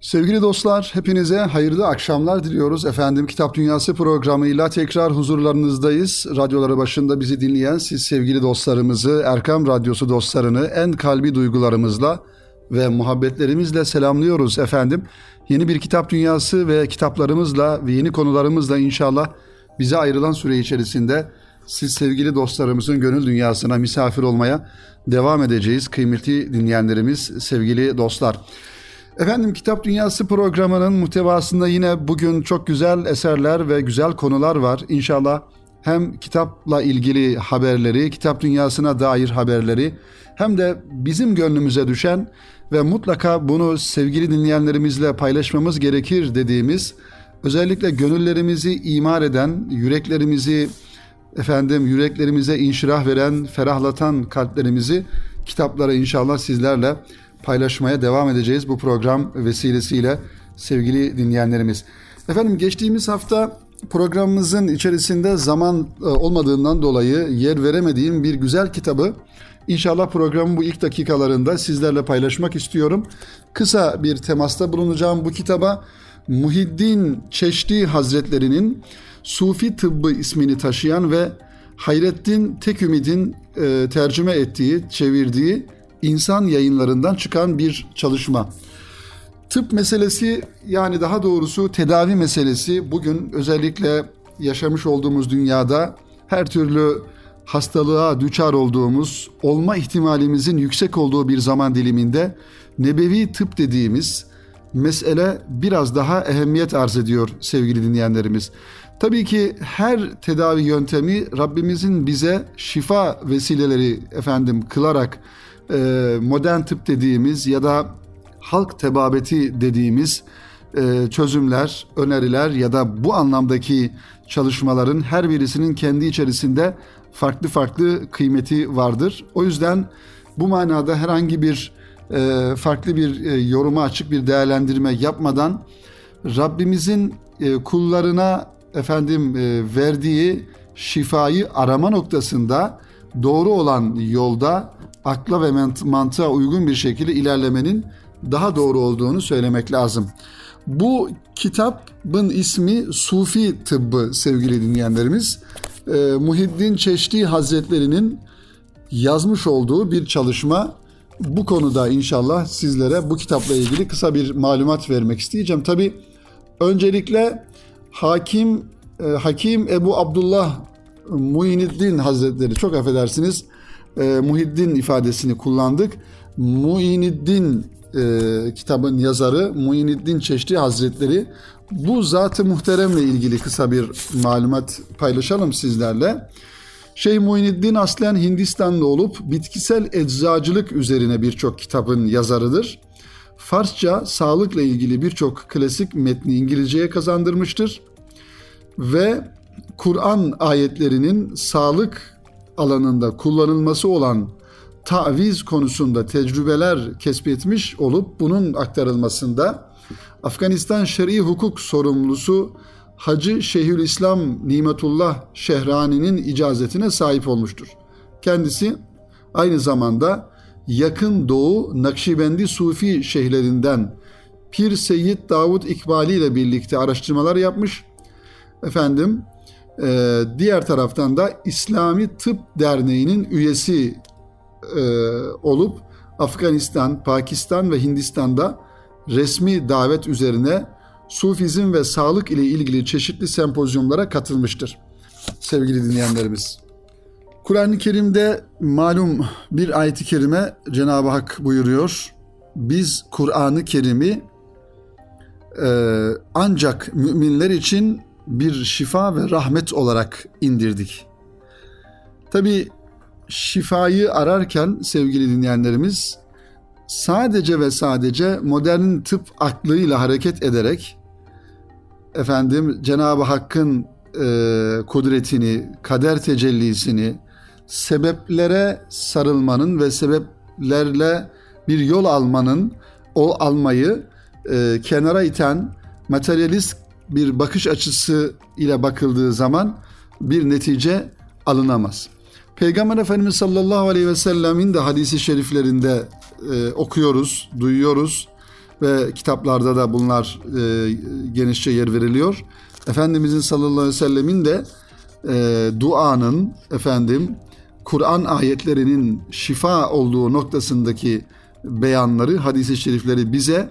Sevgili dostlar, hepinize hayırlı akşamlar diliyoruz. Efendim Kitap Dünyası programıyla tekrar huzurlarınızdayız. Radyoları başında bizi dinleyen siz sevgili dostlarımızı, Erkam Radyosu dostlarını en kalbi duygularımızla ve muhabbetlerimizle selamlıyoruz efendim. Yeni bir Kitap Dünyası ve kitaplarımızla ve yeni konularımızla inşallah bize ayrılan süre içerisinde siz sevgili dostlarımızın gönül dünyasına misafir olmaya devam edeceğiz. Kıymetli dinleyenlerimiz, sevgili dostlar. Efendim Kitap Dünyası programının muhtevasında yine bugün çok güzel eserler ve güzel konular var. İnşallah hem kitapla ilgili haberleri, kitap dünyasına dair haberleri hem de bizim gönlümüze düşen ve mutlaka bunu sevgili dinleyenlerimizle paylaşmamız gerekir dediğimiz özellikle gönüllerimizi imar eden, yüreklerimizi efendim yüreklerimize inşirah veren, ferahlatan kalplerimizi kitaplara inşallah sizlerle paylaşmaya devam edeceğiz bu program vesilesiyle sevgili dinleyenlerimiz. Efendim geçtiğimiz hafta programımızın içerisinde zaman e, olmadığından dolayı yer veremediğim bir güzel kitabı İnşallah programın bu ilk dakikalarında sizlerle paylaşmak istiyorum. Kısa bir temasta bulunacağım bu kitaba. Muhiddin Çeşdi Hazretleri'nin Sufi Tıbbı ismini taşıyan ve Hayrettin Tekümid'in e, tercüme ettiği, çevirdiği insan yayınlarından çıkan bir çalışma. Tıp meselesi yani daha doğrusu tedavi meselesi bugün özellikle yaşamış olduğumuz dünyada her türlü hastalığa düçar olduğumuz, olma ihtimalimizin yüksek olduğu bir zaman diliminde nebevi tıp dediğimiz mesele biraz daha ehemmiyet arz ediyor sevgili dinleyenlerimiz. Tabii ki her tedavi yöntemi Rabbimizin bize şifa vesileleri efendim kılarak modern tıp dediğimiz ya da halk tebabeti dediğimiz e, çözümler, öneriler ya da bu anlamdaki çalışmaların her birisinin kendi içerisinde farklı farklı kıymeti vardır. O yüzden bu manada herhangi bir e, farklı bir e, yoruma açık bir değerlendirme yapmadan Rabbimizin e, kullarına efendim e, verdiği şifayı arama noktasında doğru olan yolda akla ve mantığa uygun bir şekilde ilerlemenin daha doğru olduğunu söylemek lazım. Bu kitabın ismi Sufi Tıbbı sevgili dinleyenlerimiz. Ee, Muhiddin Çeşdi Hazretleri'nin yazmış olduğu bir çalışma. Bu konuda inşallah sizlere bu kitapla ilgili kısa bir malumat vermek isteyeceğim. Tabi öncelikle Hakim e, Hakim Ebu Abdullah Muhyiddin Hazretleri çok affedersiniz e, Muhiddin ifadesini kullandık. Muhyiddin e, kitabın yazarı Muhyiddin Çeşdi Hazretleri bu zatı muhteremle ilgili kısa bir malumat paylaşalım sizlerle. Şeyh Muhyiddin aslen Hindistanlı olup bitkisel eczacılık üzerine birçok kitabın yazarıdır. Farsça sağlıkla ilgili birçok klasik metni İngilizceye kazandırmıştır ve Kur'an ayetlerinin sağlık alanında kullanılması olan taviz konusunda tecrübeler kesbetmiş olup bunun aktarılmasında Afganistan Şer'i Hukuk sorumlusu Hacı Şeyhülislam Nimetullah Şehrani'nin icazetine sahip olmuştur. Kendisi aynı zamanda yakın doğu Nakşibendi Sufi şeyhlerinden Pir Seyyid Davud İkbali ile birlikte araştırmalar yapmış. Efendim ee, diğer taraftan da İslami Tıp Derneği'nin üyesi e, olup Afganistan, Pakistan ve Hindistan'da resmi davet üzerine Sufizm ve sağlık ile ilgili çeşitli sempozyumlara katılmıştır. Sevgili dinleyenlerimiz. Kur'an-ı Kerim'de malum bir ayet-i kerime Cenab-ı Hak buyuruyor. Biz Kur'an-ı Kerim'i e, ancak müminler için bir şifa ve rahmet olarak indirdik. Tabi şifayı ararken sevgili dinleyenlerimiz sadece ve sadece modern tıp aklıyla hareket ederek efendim Cenab-ı Hakk'ın e, kudretini, kader tecellisini, sebeplere sarılmanın ve sebeplerle bir yol almanın, o almayı e, kenara iten materyalist bir bakış açısı ile bakıldığı zaman bir netice alınamaz. Peygamber Efendimiz sallallahu aleyhi ve sellemin de hadisi şeriflerinde e, okuyoruz, duyuyoruz. ve kitaplarda da bunlar e, genişçe yer veriliyor. Efendimizin sallallahu aleyhi ve sellemin de e, duanın efendim Kur'an ayetlerinin şifa olduğu noktasındaki beyanları, hadis-i şerifleri bize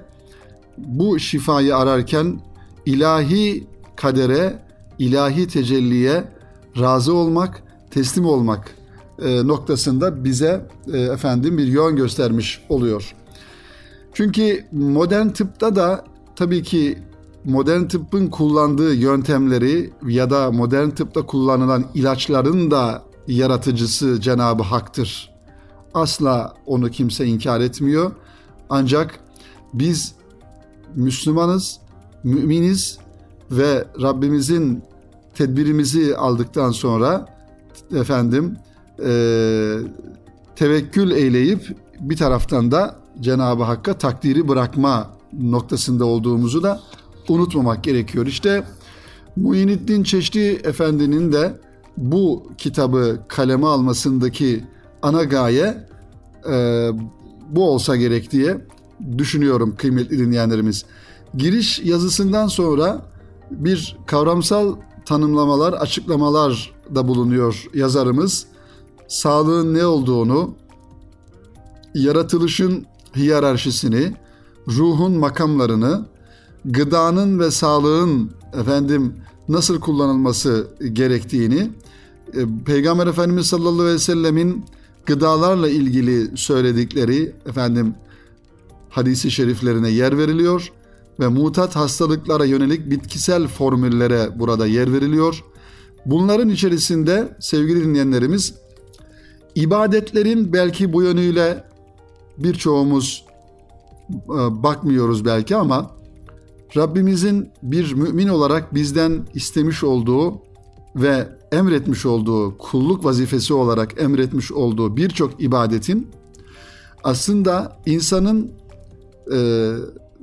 bu şifayı ararken ilahi kadere, ilahi tecelliye razı olmak, teslim olmak e, noktasında bize e, efendim bir yön göstermiş oluyor. Çünkü modern tıpta da tabii ki modern tıbbın kullandığı yöntemleri ya da modern tıpta kullanılan ilaçların da yaratıcısı Cenab-ı Hak'tır. Asla onu kimse inkar etmiyor. Ancak biz Müslümanız, müminiz ve Rabbimizin tedbirimizi aldıktan sonra efendim e, tevekkül eyleyip bir taraftan da Cenab-ı Hakk'a takdiri bırakma noktasında olduğumuzu da unutmamak gerekiyor. İşte Muhyiddin Çeşdi Efendi'nin de bu kitabı kaleme almasındaki ana gaye e, bu olsa gerek diye düşünüyorum kıymetli dinleyenlerimiz. Giriş yazısından sonra bir kavramsal tanımlamalar, açıklamalar da bulunuyor yazarımız. Sağlığın ne olduğunu, yaratılışın hiyerarşisini, ruhun makamlarını, gıdanın ve sağlığın efendim nasıl kullanılması gerektiğini, e, Peygamber Efendimiz sallallahu aleyhi ve sellemin gıdalarla ilgili söyledikleri efendim hadisi şeriflerine yer veriliyor ve mutat hastalıklara yönelik bitkisel formüllere burada yer veriliyor. Bunların içerisinde sevgili dinleyenlerimiz ibadetlerin belki bu yönüyle birçoğumuz e, bakmıyoruz belki ama Rabbimizin bir mümin olarak bizden istemiş olduğu ve emretmiş olduğu kulluk vazifesi olarak emretmiş olduğu birçok ibadetin aslında insanın e,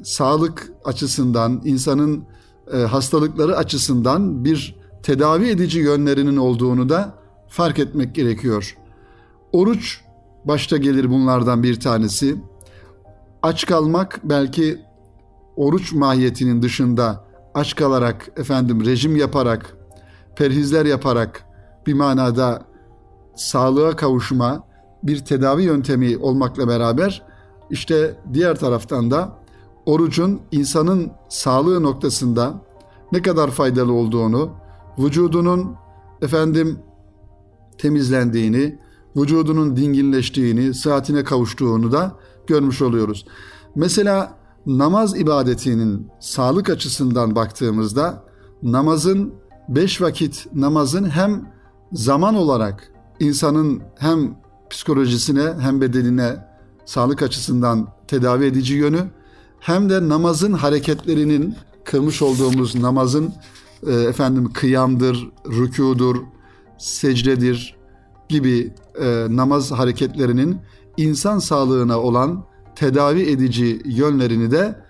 sağlık açısından, insanın e, hastalıkları açısından bir tedavi edici yönlerinin olduğunu da fark etmek gerekiyor. Oruç başta gelir bunlardan bir tanesi. Aç kalmak belki oruç mahiyetinin dışında aç kalarak efendim rejim yaparak perhizler yaparak bir manada sağlığa kavuşma bir tedavi yöntemi olmakla beraber işte diğer taraftan da orucun insanın sağlığı noktasında ne kadar faydalı olduğunu, vücudunun efendim temizlendiğini, vücudunun dinginleştiğini, sıhhatine kavuştuğunu da görmüş oluyoruz. Mesela namaz ibadetinin sağlık açısından baktığımızda namazın beş vakit namazın hem zaman olarak insanın hem psikolojisine hem bedenine sağlık açısından tedavi edici yönü hem de namazın hareketlerinin kılmış olduğumuz namazın e, efendim kıyamdır, rükudur, secdedir gibi e, namaz hareketlerinin insan sağlığına olan tedavi edici yönlerini de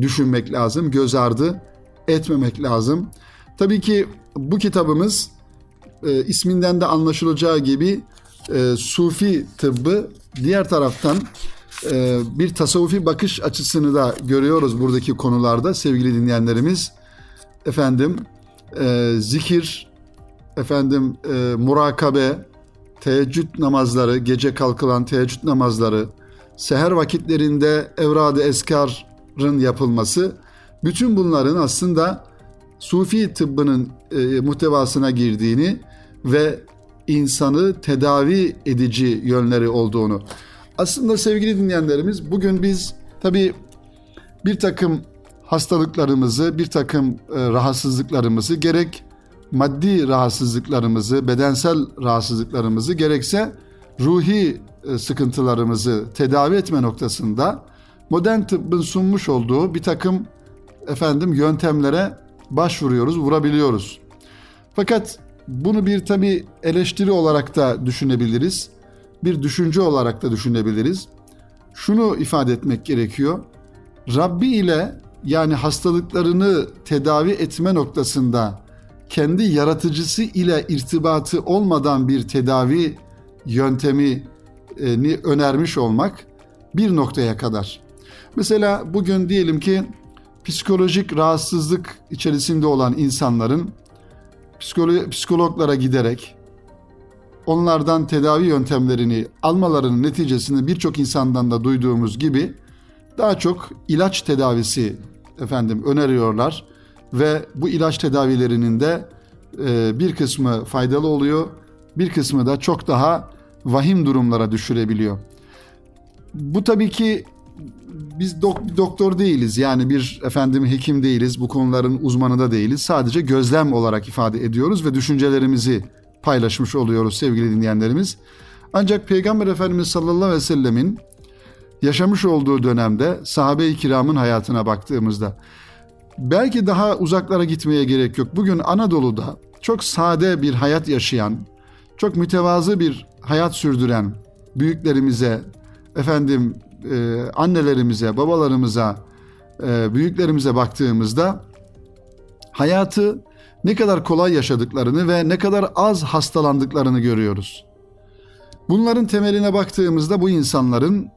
düşünmek lazım, göz ardı etmemek lazım. Tabii ki bu kitabımız e, isminden de anlaşılacağı gibi e, sufi tıbbı diğer taraftan e, bir tasavvufi bakış açısını da görüyoruz buradaki konularda sevgili dinleyenlerimiz. Efendim e, zikir, efendim e, murakabe, teheccüd namazları, gece kalkılan teheccüd namazları, seher vakitlerinde evrad-ı eskarın yapılması, bütün bunların aslında Sufi tıbbının e, muhtevasına girdiğini ve insanı tedavi edici yönleri olduğunu. Aslında sevgili dinleyenlerimiz bugün biz tabii bir takım hastalıklarımızı, bir takım e, rahatsızlıklarımızı gerek maddi rahatsızlıklarımızı, bedensel rahatsızlıklarımızı gerekse ruhi e, sıkıntılarımızı tedavi etme noktasında modern tıbbın sunmuş olduğu bir takım efendim yöntemlere başvuruyoruz, vurabiliyoruz. Fakat bunu bir tabi eleştiri olarak da düşünebiliriz. Bir düşünce olarak da düşünebiliriz. Şunu ifade etmek gerekiyor. Rabbi ile yani hastalıklarını tedavi etme noktasında kendi yaratıcısı ile irtibatı olmadan bir tedavi yöntemi önermiş olmak bir noktaya kadar. Mesela bugün diyelim ki psikolojik rahatsızlık içerisinde olan insanların psikologlara giderek onlardan tedavi yöntemlerini almalarının neticesinde birçok insandan da duyduğumuz gibi daha çok ilaç tedavisi efendim öneriyorlar ve bu ilaç tedavilerinin de e, bir kısmı faydalı oluyor, bir kısmı da çok daha vahim durumlara düşürebiliyor. Bu tabii ki biz dok- doktor değiliz yani bir efendim hekim değiliz bu konuların uzmanı da değiliz sadece gözlem olarak ifade ediyoruz ve düşüncelerimizi paylaşmış oluyoruz sevgili dinleyenlerimiz. Ancak Peygamber Efendimiz sallallahu aleyhi ve sellemin yaşamış olduğu dönemde sahabe-i kiramın hayatına baktığımızda belki daha uzaklara gitmeye gerek yok. Bugün Anadolu'da çok sade bir hayat yaşayan, çok mütevazı bir hayat sürdüren büyüklerimize, efendim e, annelerimize, babalarımıza, e, büyüklerimize baktığımızda hayatı ne kadar kolay yaşadıklarını ve ne kadar az hastalandıklarını görüyoruz. Bunların temeline baktığımızda bu insanların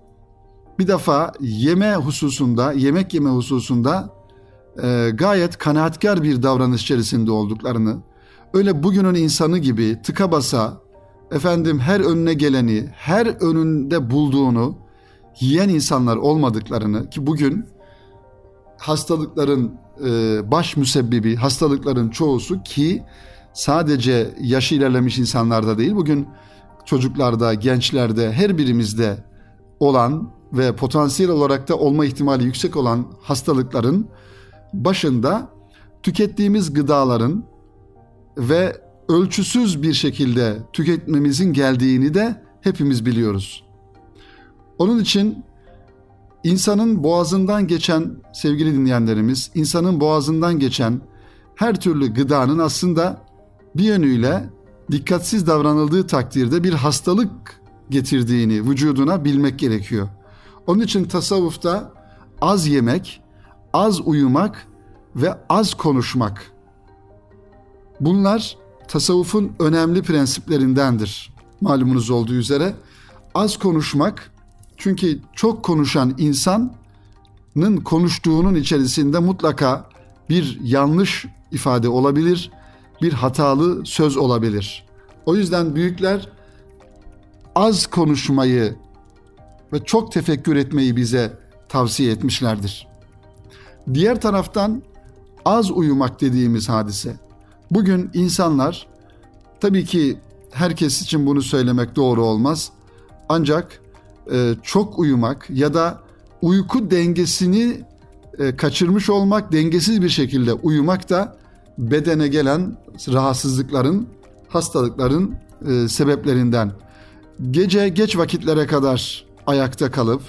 bir defa yeme hususunda, yemek yeme hususunda e, gayet kanaatkar bir davranış içerisinde olduklarını, öyle bugünün insanı gibi tıka basa, efendim her önüne geleni, her önünde bulduğunu yiyen insanlar olmadıklarını ki bugün hastalıkların baş müsebbibi, hastalıkların çoğusu ki sadece yaşı ilerlemiş insanlarda değil, bugün çocuklarda, gençlerde, her birimizde olan ve potansiyel olarak da olma ihtimali yüksek olan hastalıkların başında tükettiğimiz gıdaların ve ölçüsüz bir şekilde tüketmemizin geldiğini de hepimiz biliyoruz. Onun için insanın boğazından geçen sevgili dinleyenlerimiz, insanın boğazından geçen her türlü gıdanın aslında bir yönüyle dikkatsiz davranıldığı takdirde bir hastalık getirdiğini vücuduna bilmek gerekiyor. Onun için tasavvufta az yemek, az uyumak ve az konuşmak. Bunlar tasavvufun önemli prensiplerindendir. Malumunuz olduğu üzere az konuşmak çünkü çok konuşan insanın konuştuğunun içerisinde mutlaka bir yanlış ifade olabilir, bir hatalı söz olabilir. O yüzden büyükler az konuşmayı ve çok tefekkür etmeyi bize tavsiye etmişlerdir. Diğer taraftan az uyumak dediğimiz hadise. Bugün insanlar tabii ki herkes için bunu söylemek doğru olmaz. Ancak e, çok uyumak ya da uyku dengesini e, kaçırmış olmak, dengesiz bir şekilde uyumak da bedene gelen rahatsızlıkların, hastalıkların e, sebeplerinden. Gece geç vakitlere kadar ayakta kalıp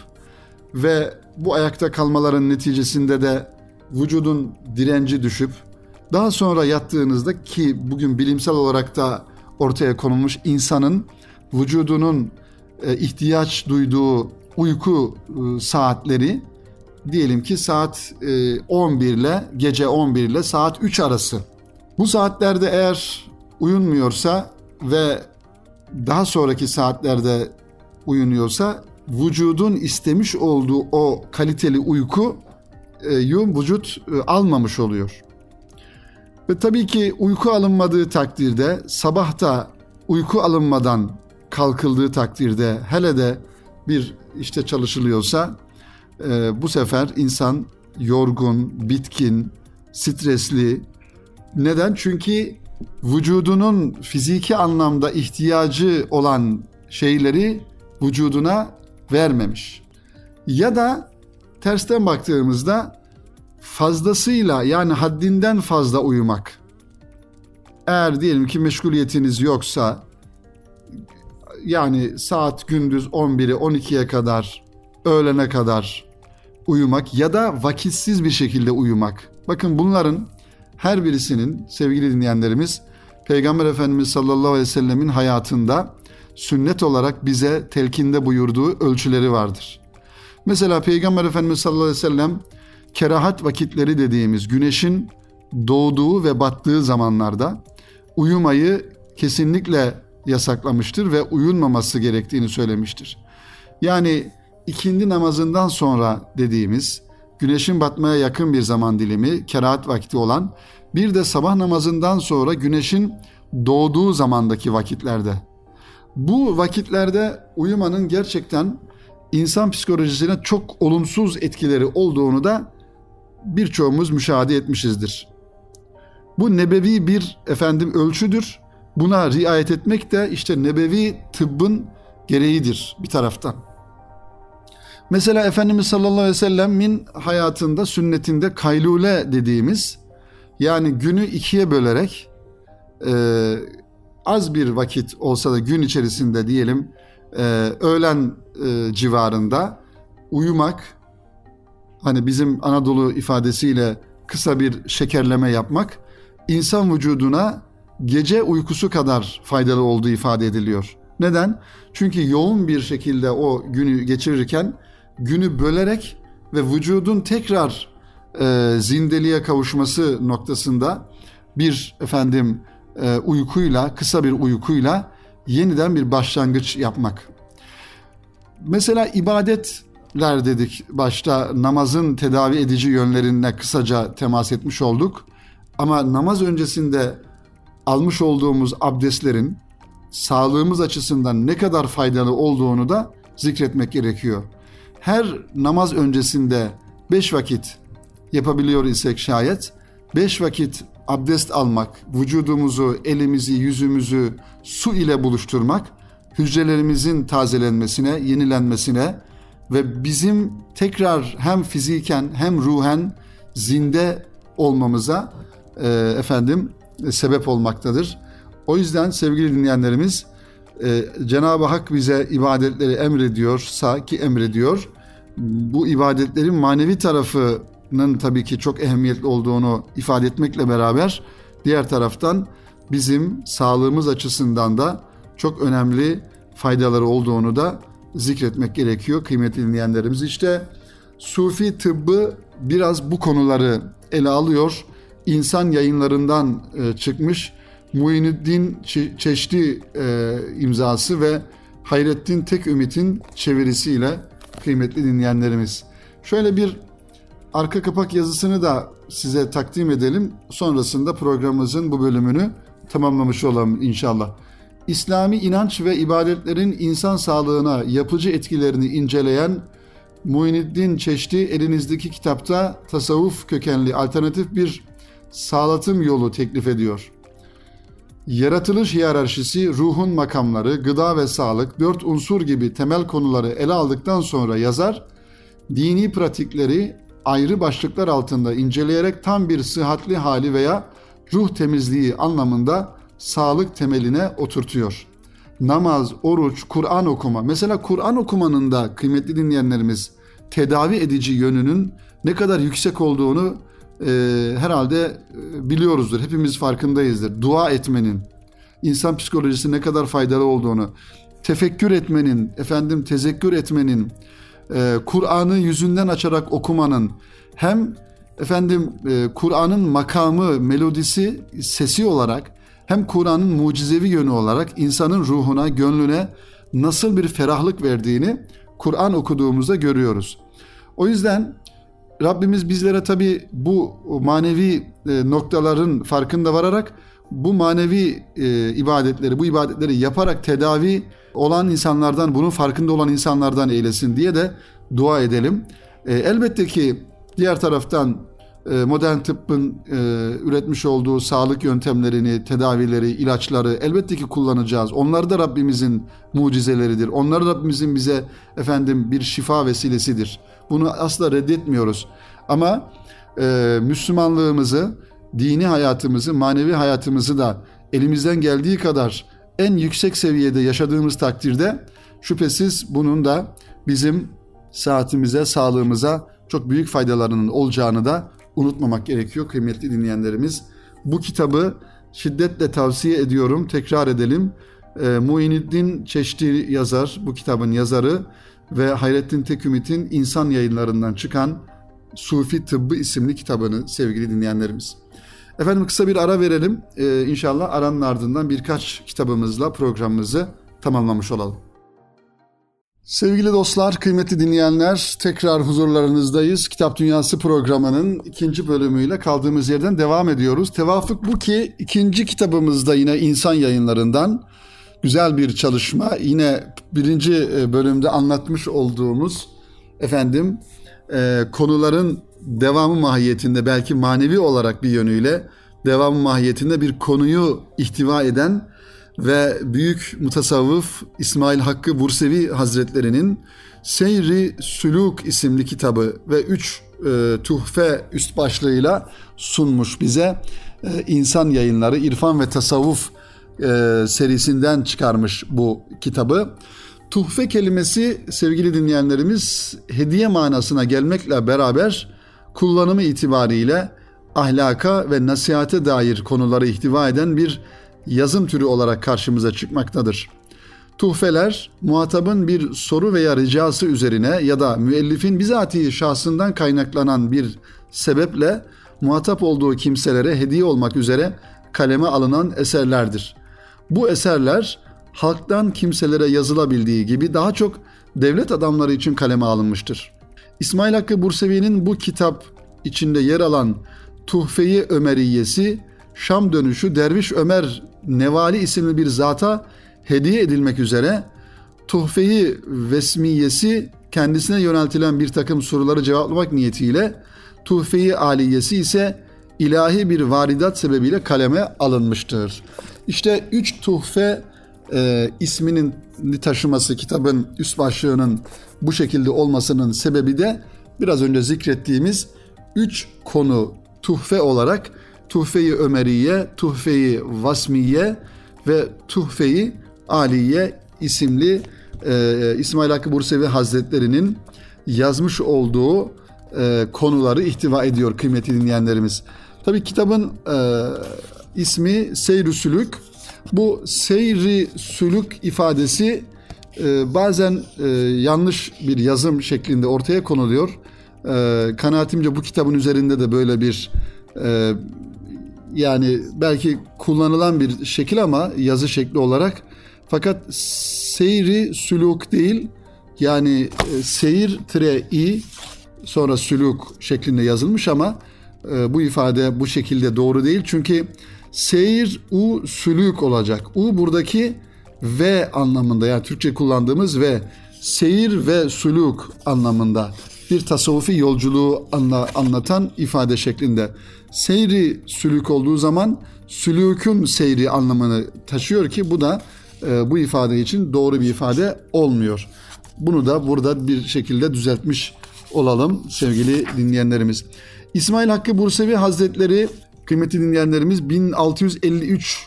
ve bu ayakta kalmaların neticesinde de vücudun direnci düşüp daha sonra yattığınızda ki bugün bilimsel olarak da ortaya konulmuş insanın vücudunun ihtiyaç duyduğu uyku e, saatleri diyelim ki saat 11 e, ile gece 11 ile saat 3 arası. Bu saatlerde eğer uyunmuyorsa ve daha sonraki saatlerde uyunuyorsa vücudun istemiş olduğu o kaliteli uyku vücut almamış oluyor. Ve tabii ki uyku alınmadığı takdirde sabahta uyku alınmadan kalkıldığı takdirde hele de bir işte çalışılıyorsa e, bu sefer insan yorgun, bitkin, stresli. Neden? Çünkü vücudunun fiziki anlamda ihtiyacı olan şeyleri vücuduna vermemiş. Ya da tersten baktığımızda fazlasıyla yani haddinden fazla uyumak. Eğer diyelim ki meşguliyetiniz yoksa yani saat gündüz 11'i 12'ye kadar öğlene kadar uyumak ya da vakitsiz bir şekilde uyumak. Bakın bunların her birisinin sevgili dinleyenlerimiz Peygamber Efendimiz sallallahu aleyhi ve sellemin hayatında sünnet olarak bize telkinde buyurduğu ölçüleri vardır. Mesela Peygamber Efendimiz sallallahu aleyhi ve sellem kerahat vakitleri dediğimiz güneşin doğduğu ve battığı zamanlarda uyumayı kesinlikle yasaklamıştır ve uyunmaması gerektiğini söylemiştir. Yani ikindi namazından sonra dediğimiz güneşin batmaya yakın bir zaman dilimi, kerahat vakti olan bir de sabah namazından sonra güneşin doğduğu zamandaki vakitlerde. Bu vakitlerde uyumanın gerçekten insan psikolojisine çok olumsuz etkileri olduğunu da birçoğumuz müşahede etmişizdir. Bu nebevi bir efendim ölçüdür. Buna riayet etmek de işte nebevi tıbbın gereğidir bir taraftan. Mesela Efendimiz sallallahu aleyhi ve sellem'in hayatında, sünnetinde kaylule dediğimiz yani günü ikiye bölerek e, az bir vakit olsa da gün içerisinde diyelim e, öğlen e, civarında uyumak hani bizim Anadolu ifadesiyle kısa bir şekerleme yapmak insan vücuduna gece uykusu kadar faydalı olduğu ifade ediliyor. Neden? Çünkü yoğun bir şekilde o günü geçirirken günü bölerek ve vücudun tekrar e, zindeliğe kavuşması noktasında bir efendim e, uykuyla, kısa bir uykuyla yeniden bir başlangıç yapmak. Mesela ibadetler dedik başta namazın tedavi edici yönlerine kısaca temas etmiş olduk. Ama namaz öncesinde almış olduğumuz abdestlerin sağlığımız açısından ne kadar faydalı olduğunu da zikretmek gerekiyor. Her namaz öncesinde beş vakit yapabiliyor isek şayet beş vakit abdest almak, vücudumuzu, elimizi, yüzümüzü su ile buluşturmak, hücrelerimizin tazelenmesine, yenilenmesine ve bizim tekrar hem fiziken hem ruhen zinde olmamıza e, efendim sebep olmaktadır. O yüzden sevgili dinleyenlerimiz e, Cenab-ı Hak bize ibadetleri emrediyorsa ki emrediyor. Bu ibadetlerin manevi tarafının tabii ki çok ehemmiyetli olduğunu ifade etmekle beraber diğer taraftan bizim sağlığımız açısından da çok önemli faydaları olduğunu da zikretmek gerekiyor kıymetli dinleyenlerimiz. İşte Sufi tıbbı biraz bu konuları ele alıyor. İnsan yayınlarından e, çıkmış Muinuddin Çeşdi e, imzası ve Hayrettin Tek Ümit'in çevirisiyle kıymetli dinleyenlerimiz. Şöyle bir arka kapak yazısını da size takdim edelim. Sonrasında programımızın bu bölümünü tamamlamış olalım inşallah. İslami inanç ve ibadetlerin insan sağlığına yapıcı etkilerini inceleyen Muhyiddin Çeşdi elinizdeki kitapta tasavvuf kökenli alternatif bir sağlatım yolu teklif ediyor. Yaratılış hiyerarşisi, ruhun makamları, gıda ve sağlık, dört unsur gibi temel konuları ele aldıktan sonra yazar, dini pratikleri ayrı başlıklar altında inceleyerek tam bir sıhhatli hali veya ruh temizliği anlamında sağlık temeline oturtuyor. Namaz, oruç, Kur'an okuma. Mesela Kur'an okumanın da kıymetli dinleyenlerimiz tedavi edici yönünün ne kadar yüksek olduğunu e, herhalde biliyoruzdur. Hepimiz farkındayızdır. Dua etmenin, insan psikolojisi ne kadar faydalı olduğunu, tefekkür etmenin, efendim tezekkür etmenin, e, Kur'an'ı yüzünden açarak okumanın hem efendim e, Kur'an'ın makamı, melodisi, sesi olarak hem Kur'an'ın mucizevi yönü olarak insanın ruhuna, gönlüne nasıl bir ferahlık verdiğini Kur'an okuduğumuzda görüyoruz. O yüzden Rabbimiz bizlere tabi bu manevi e, noktaların farkında vararak bu manevi e, ibadetleri, bu ibadetleri yaparak tedavi olan insanlardan, bunun farkında olan insanlardan eylesin diye de dua edelim. E, elbette ki diğer taraftan modern tıbbın üretmiş olduğu sağlık yöntemlerini, tedavileri, ilaçları elbette ki kullanacağız. Onlar da Rabbimizin mucizeleridir. Onlar Rabbimizin bize efendim bir şifa vesilesidir. Bunu asla reddetmiyoruz. Ama e, Müslümanlığımızı, dini hayatımızı, manevi hayatımızı da elimizden geldiği kadar en yüksek seviyede yaşadığımız takdirde şüphesiz bunun da bizim saatimize, sağlığımıza çok büyük faydalarının olacağını da unutmamak gerekiyor kıymetli dinleyenlerimiz. Bu kitabı şiddetle tavsiye ediyorum. Tekrar edelim. E, Muhyiddin Çeşdi yazar, bu kitabın yazarı ve Hayrettin Tekümit'in insan yayınlarından çıkan Sufi Tıbbı isimli kitabını sevgili dinleyenlerimiz. Efendim kısa bir ara verelim. Ee, inşallah aranın ardından birkaç kitabımızla programımızı tamamlamış olalım. Sevgili dostlar, kıymetli dinleyenler, tekrar huzurlarınızdayız. Kitap Dünyası programının ikinci bölümüyle kaldığımız yerden devam ediyoruz. Tevafuk bu ki ikinci kitabımızda yine insan yayınlarından güzel bir çalışma. Yine birinci e, bölümde anlatmış olduğumuz efendim e, konuların devamı mahiyetinde belki manevi olarak bir yönüyle devamı mahiyetinde bir konuyu ihtiva eden ve büyük mutasavvıf İsmail Hakkı Bursevi Hazretlerinin Seyri Sülük isimli kitabı ve üç e, tuhfe üst başlığıyla sunmuş bize. E, insan yayınları İrfan ve Tasavvuf e, serisinden çıkarmış bu kitabı. Tuhfe kelimesi sevgili dinleyenlerimiz hediye manasına gelmekle beraber kullanımı itibariyle ahlaka ve nasihate dair konuları ihtiva eden bir yazım türü olarak karşımıza çıkmaktadır. Tuhfeler, muhatabın bir soru veya ricası üzerine ya da müellifin bizatihi şahsından kaynaklanan bir sebeple muhatap olduğu kimselere hediye olmak üzere kaleme alınan eserlerdir. Bu eserler halktan kimselere yazılabildiği gibi daha çok devlet adamları için kaleme alınmıştır. İsmail Hakkı Bursevi'nin bu kitap içinde yer alan Tuhfe-i Ömeriyesi Şam dönüşü Derviş Ömer Nevali isimli bir zata hediye edilmek üzere Tuhfe-i Vesmiyesi kendisine yöneltilen bir takım soruları cevaplamak niyetiyle Tuhfe-i Aliyesi ise ilahi bir varidat sebebiyle kaleme alınmıştır. İşte üç tuhfe e, isminin taşıması kitabın üst başlığının bu şekilde olmasının sebebi de biraz önce zikrettiğimiz üç konu tuhfe olarak Tuhfe-i Ömeriye, Tuhfe-i Vasmiye ve Tuhfe-i Aliye isimli e, İsmail Hakkı Bursevi Hazretleri'nin yazmış olduğu e, konuları ihtiva ediyor kıymetli dinleyenlerimiz. Tabii kitabın e, ismi Seyr-i Sülük. Bu seyri sülük ifadesi e, bazen e, yanlış bir yazım şeklinde ortaya konuluyor. E, kanaatimce bu kitabın üzerinde de böyle bir e, yani belki kullanılan bir şekil ama yazı şekli olarak fakat seyri sülük değil yani e, seyir tire i sonra sülük şeklinde yazılmış ama e, bu ifade bu şekilde doğru değil çünkü seyir u sülük olacak. U buradaki ve anlamında yani Türkçe kullandığımız ve seyir ve sülük anlamında bir tasavvufi yolculuğu anla, anlatan ifade şeklinde. Seyri sülük olduğu zaman sülükün seyri anlamını taşıyor ki bu da e, bu ifade için doğru bir ifade olmuyor. Bunu da burada bir şekilde düzeltmiş olalım sevgili dinleyenlerimiz. İsmail Hakkı Bursevi Hazretleri kıymetli dinleyenlerimiz 1653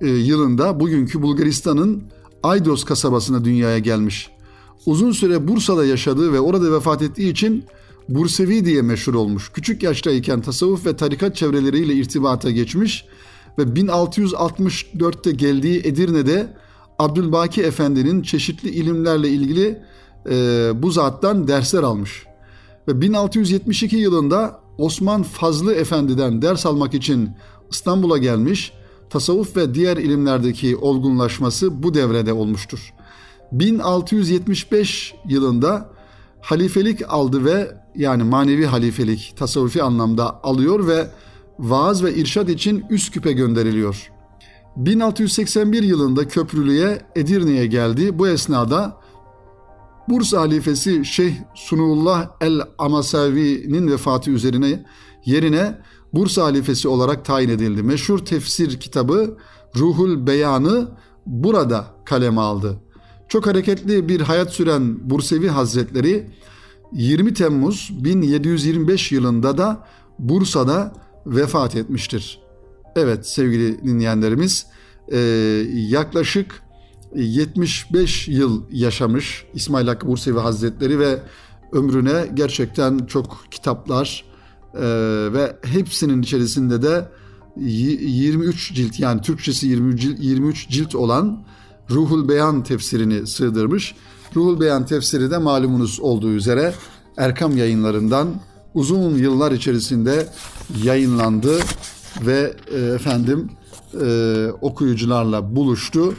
e, yılında bugünkü Bulgaristan'ın Aydos kasabasına dünyaya gelmiş. Uzun süre Bursa'da yaşadığı ve orada vefat ettiği için Bursevi diye meşhur olmuş. Küçük yaştayken tasavvuf ve tarikat çevreleriyle irtibata geçmiş ve 1664'te geldiği Edirne'de Abdülbaki Efendi'nin çeşitli ilimlerle ilgili e, bu zattan dersler almış. Ve 1672 yılında Osman Fazlı Efendi'den ders almak için İstanbul'a gelmiş, tasavvuf ve diğer ilimlerdeki olgunlaşması bu devrede olmuştur. 1675 yılında halifelik aldı ve yani manevi halifelik tasavvufi anlamda alıyor ve vaaz ve irşad için Üsküp'e gönderiliyor. 1681 yılında Köprülü'ye Edirne'ye geldi. Bu esnada Bursa halifesi Şeyh Sunullah el Amasavi'nin vefatı üzerine yerine Bursa halifesi olarak tayin edildi. Meşhur tefsir kitabı Ruhul Beyanı burada kaleme aldı. Çok hareketli bir hayat süren Bursevi Hazretleri 20 Temmuz 1725 yılında da Bursa'da vefat etmiştir. Evet sevgili dinleyenlerimiz yaklaşık 75 yıl yaşamış İsmail Hakkı Bursevi Hazretleri ve ömrüne gerçekten çok kitaplar e, ve hepsinin içerisinde de 23 cilt yani Türkçesi 23 cilt, 23 cilt olan Ruhul Beyan tefsirini sığdırmış. Ruhul Beyan tefsiri de malumunuz olduğu üzere Erkam yayınlarından uzun yıllar içerisinde yayınlandı ve e, efendim e, okuyucularla buluştu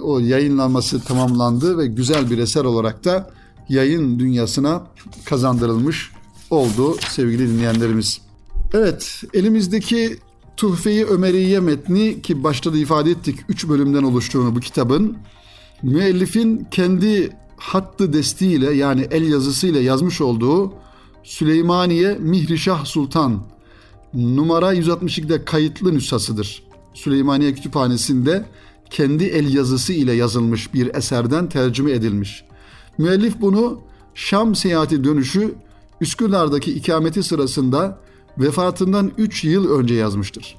o yayınlanması tamamlandı ve güzel bir eser olarak da yayın dünyasına kazandırılmış oldu sevgili dinleyenlerimiz. Evet elimizdeki Tuhfe-i Ömeriye metni ki başta da ifade ettik 3 bölümden oluştuğunu bu kitabın müellifin kendi hattı destiğiyle yani el yazısıyla yazmış olduğu Süleymaniye Mihrişah Sultan numara 162'de kayıtlı nüshasıdır. Süleymaniye Kütüphanesi'nde kendi el yazısı ile yazılmış bir eserden tercüme edilmiş. Müellif bunu Şam seyahati dönüşü Üsküdar'daki ikameti sırasında vefatından 3 yıl önce yazmıştır.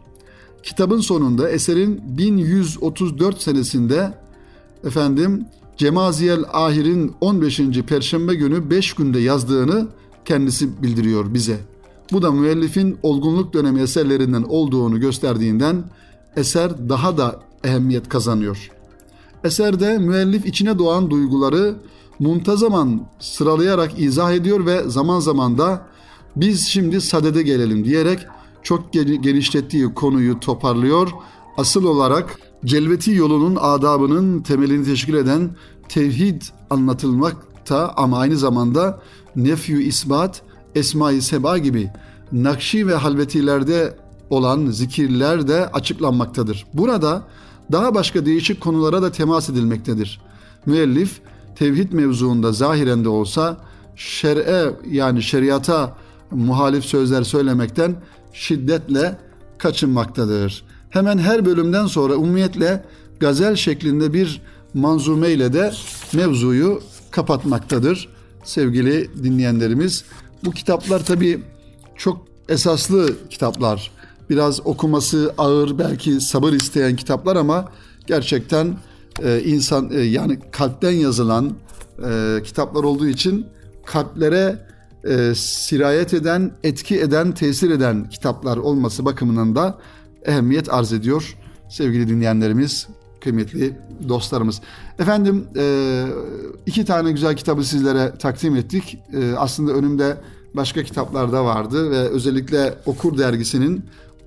Kitabın sonunda eserin 1134 senesinde efendim Cemaziyel Ahir'in 15. Perşembe günü 5 günde yazdığını kendisi bildiriyor bize. Bu da müellifin olgunluk dönemi eserlerinden olduğunu gösterdiğinden eser daha da ehemmiyet kazanıyor. Eserde müellif içine doğan duyguları muntazaman sıralayarak izah ediyor ve zaman zaman da biz şimdi sadede gelelim diyerek çok genişlettiği konuyu toparlıyor. Asıl olarak celveti yolunun adabının temelini teşkil eden tevhid anlatılmakta ama aynı zamanda nefyu isbat, esma-i seba gibi nakşi ve halvetilerde olan zikirler de açıklanmaktadır. Burada daha başka değişik konulara da temas edilmektedir. Müellif tevhid mevzuunda zahiren de olsa şer'e yani şeriata muhalif sözler söylemekten şiddetle kaçınmaktadır. Hemen her bölümden sonra umumiyetle gazel şeklinde bir manzume ile de mevzuyu kapatmaktadır. Sevgili dinleyenlerimiz bu kitaplar tabi çok esaslı kitaplar. Biraz okuması ağır belki sabır isteyen kitaplar ama gerçekten e, insan e, yani kalpten yazılan e, kitaplar olduğu için kalplere sirayet eden, etki eden, tesir eden kitaplar olması bakımından da ehemmiyet arz ediyor sevgili dinleyenlerimiz, kıymetli dostlarımız. Efendim iki tane güzel kitabı sizlere takdim ettik. Aslında önümde başka kitaplar da vardı ve özellikle Okur dergisinin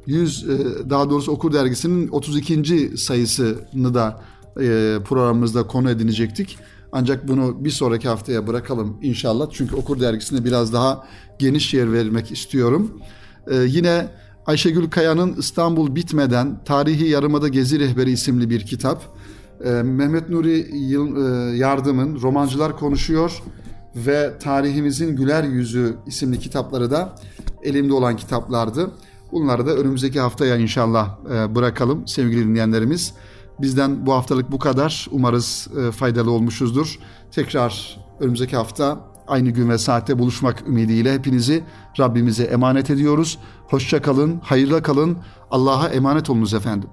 100 e, daha doğrusu Okur dergisinin 32. sayısını da e, programımızda konu edinecektik. Ancak bunu bir sonraki haftaya bırakalım inşallah. Çünkü Okur dergisine biraz daha geniş yer vermek istiyorum. Ee, yine Ayşegül Kaya'nın İstanbul Bitmeden Tarihi Yarımada Gezi Rehberi isimli bir kitap. Mehmet Nuri e, Yardım'ın Romancılar Konuşuyor ve Tarihimizin Güler Yüzü isimli kitapları da elimde olan kitaplardı. Bunları da önümüzdeki haftaya inşallah e, bırakalım sevgili dinleyenlerimiz. Bizden bu haftalık bu kadar. Umarız e, faydalı olmuşuzdur. Tekrar önümüzdeki hafta aynı gün ve saatte buluşmak ümidiyle hepinizi Rabbimize emanet ediyoruz. Hoşça kalın, hayırla kalın. Allah'a emanet olunuz efendim.